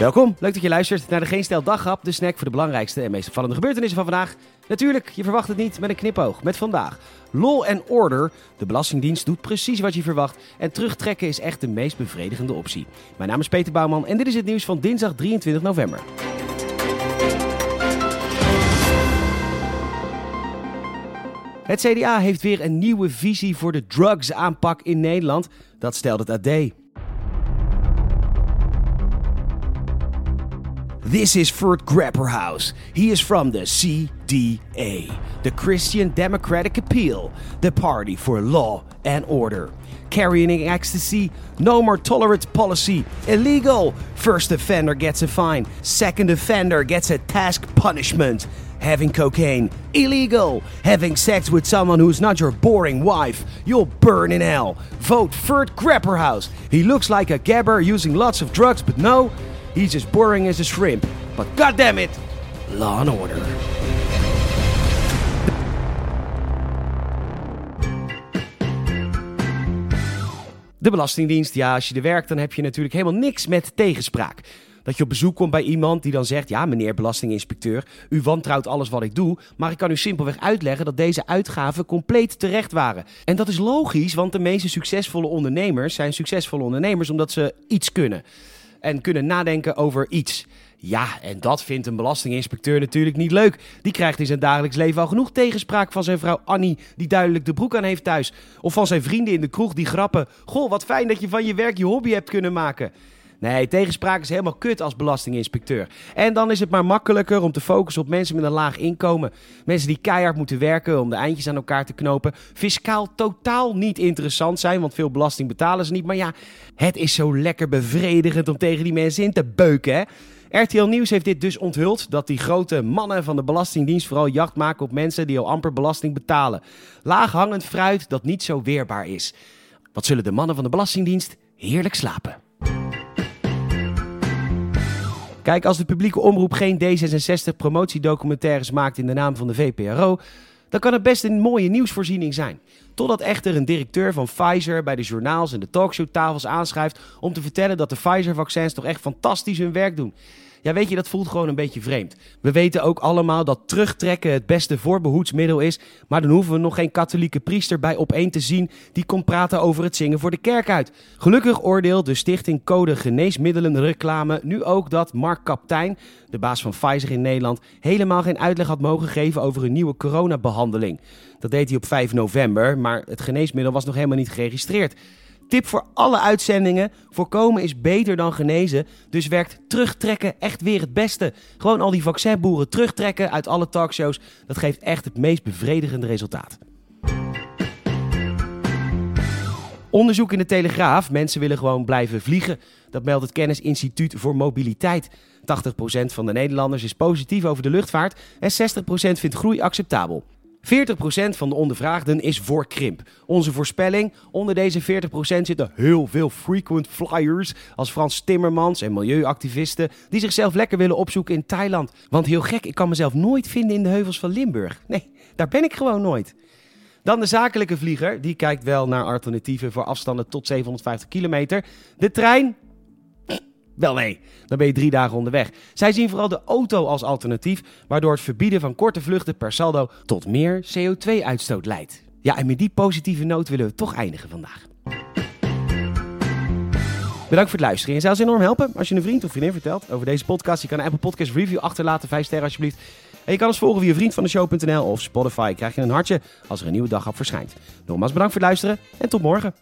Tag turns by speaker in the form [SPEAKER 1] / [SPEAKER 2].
[SPEAKER 1] Welkom, leuk dat je luistert naar de Geen Stel Daghap, de snack voor de belangrijkste en meest opvallende gebeurtenissen van vandaag. Natuurlijk, je verwacht het niet met een knipoog. Met vandaag Law and Order. De Belastingdienst doet precies wat je verwacht en terugtrekken is echt de meest bevredigende optie. Mijn naam is Peter Bouwman en dit is het nieuws van dinsdag 23 november. Het CDA heeft weer een nieuwe visie voor de drugsaanpak in Nederland. Dat stelt het AD. This is Ferd Grapperhaus. He is from the CDA, the Christian Democratic Appeal, the party for law and order. Carrying ecstasy, no more tolerance policy, illegal. First offender gets a fine, second offender gets a task punishment. Having cocaine, illegal. Having sex with someone who's not your boring wife, you'll burn in hell. Vote Ferd Grapperhaus. He looks like a gabber using lots of drugs, but no, He's as boring as a shrimp. But goddamn it, law and order. De Belastingdienst, ja, als je er werkt, dan heb je natuurlijk helemaal niks met tegenspraak. Dat je op bezoek komt bij iemand die dan zegt: Ja, meneer Belastinginspecteur, u wantrouwt alles wat ik doe, maar ik kan u simpelweg uitleggen dat deze uitgaven compleet terecht waren. En dat is logisch, want de meeste succesvolle ondernemers zijn succesvolle ondernemers omdat ze iets kunnen en kunnen nadenken over iets. Ja, en dat vindt een belastinginspecteur natuurlijk niet leuk. Die krijgt in zijn dagelijks leven al genoeg tegenspraak van zijn vrouw Annie, die duidelijk de broek aan heeft thuis. Of van zijn vrienden in de kroeg die grappen. Goh, wat fijn dat je van je werk je hobby hebt kunnen maken. Nee, tegenspraak is helemaal kut als belastinginspecteur. En dan is het maar makkelijker om te focussen op mensen met een laag inkomen. Mensen die keihard moeten werken om de eindjes aan elkaar te knopen. Fiscaal totaal niet interessant zijn, want veel belasting betalen ze niet. Maar ja, het is zo lekker bevredigend om tegen die mensen in te beuken, hè? RTL Nieuws heeft dit dus onthuld dat die grote mannen van de Belastingdienst vooral jacht maken op mensen die al amper belasting betalen. Laaghangend fruit dat niet zo weerbaar is. Wat zullen de mannen van de Belastingdienst heerlijk slapen? Kijk, als de publieke omroep geen D66 promotiedocumentaires maakt in de naam van de VPRO, dan kan het best een mooie nieuwsvoorziening zijn. Totdat echter een directeur van Pfizer bij de journaals en de talkshowtafels aanschrijft om te vertellen dat de Pfizer-vaccins toch echt fantastisch hun werk doen. Ja, weet je, dat voelt gewoon een beetje vreemd. We weten ook allemaal dat terugtrekken het beste voorbehoedsmiddel is. Maar dan hoeven we nog geen katholieke priester bij opeen te zien die komt praten over het zingen voor de kerk uit. Gelukkig oordeelt de stichting Code Geneesmiddelen Reclame nu ook dat Mark Kaptein, de baas van Pfizer in Nederland, helemaal geen uitleg had mogen geven over een nieuwe coronabehandeling. Dat deed hij op 5 november, maar het geneesmiddel was nog helemaal niet geregistreerd. Tip voor alle uitzendingen: voorkomen is beter dan genezen. Dus werkt terugtrekken echt weer het beste. Gewoon al die vaccinboeren terugtrekken uit alle talkshows. Dat geeft echt het meest bevredigende resultaat. Onderzoek in de Telegraaf. Mensen willen gewoon blijven vliegen. Dat meldt het Kennisinstituut voor Mobiliteit. 80% van de Nederlanders is positief over de luchtvaart en 60% vindt groei acceptabel. 40% van de ondervraagden is voor krimp. Onze voorspelling, onder deze 40% zitten heel veel frequent flyers als Frans Timmermans en milieuactivisten die zichzelf lekker willen opzoeken in Thailand. Want heel gek, ik kan mezelf nooit vinden in de heuvels van Limburg. Nee, daar ben ik gewoon nooit. Dan de zakelijke vlieger, die kijkt wel naar alternatieven voor afstanden tot 750 kilometer. De trein, wel nee, dan ben je drie dagen onderweg. Zij zien vooral de auto als alternatief, waardoor het verbieden van korte vluchten per saldo tot meer CO2-uitstoot leidt. Ja, en met die positieve noot willen we toch eindigen vandaag. Bedankt voor het luisteren. Je zou ons enorm helpen als je een vriend of vriendin vertelt over deze podcast. Je kan een Apple Podcast review achterlaten, 5 sterren alsjeblieft. En je kan ons volgen via vriendvandeshow.nl of Spotify. Krijg je een hartje als er een nieuwe dag op verschijnt. Nogmaals bedankt voor het luisteren en tot morgen.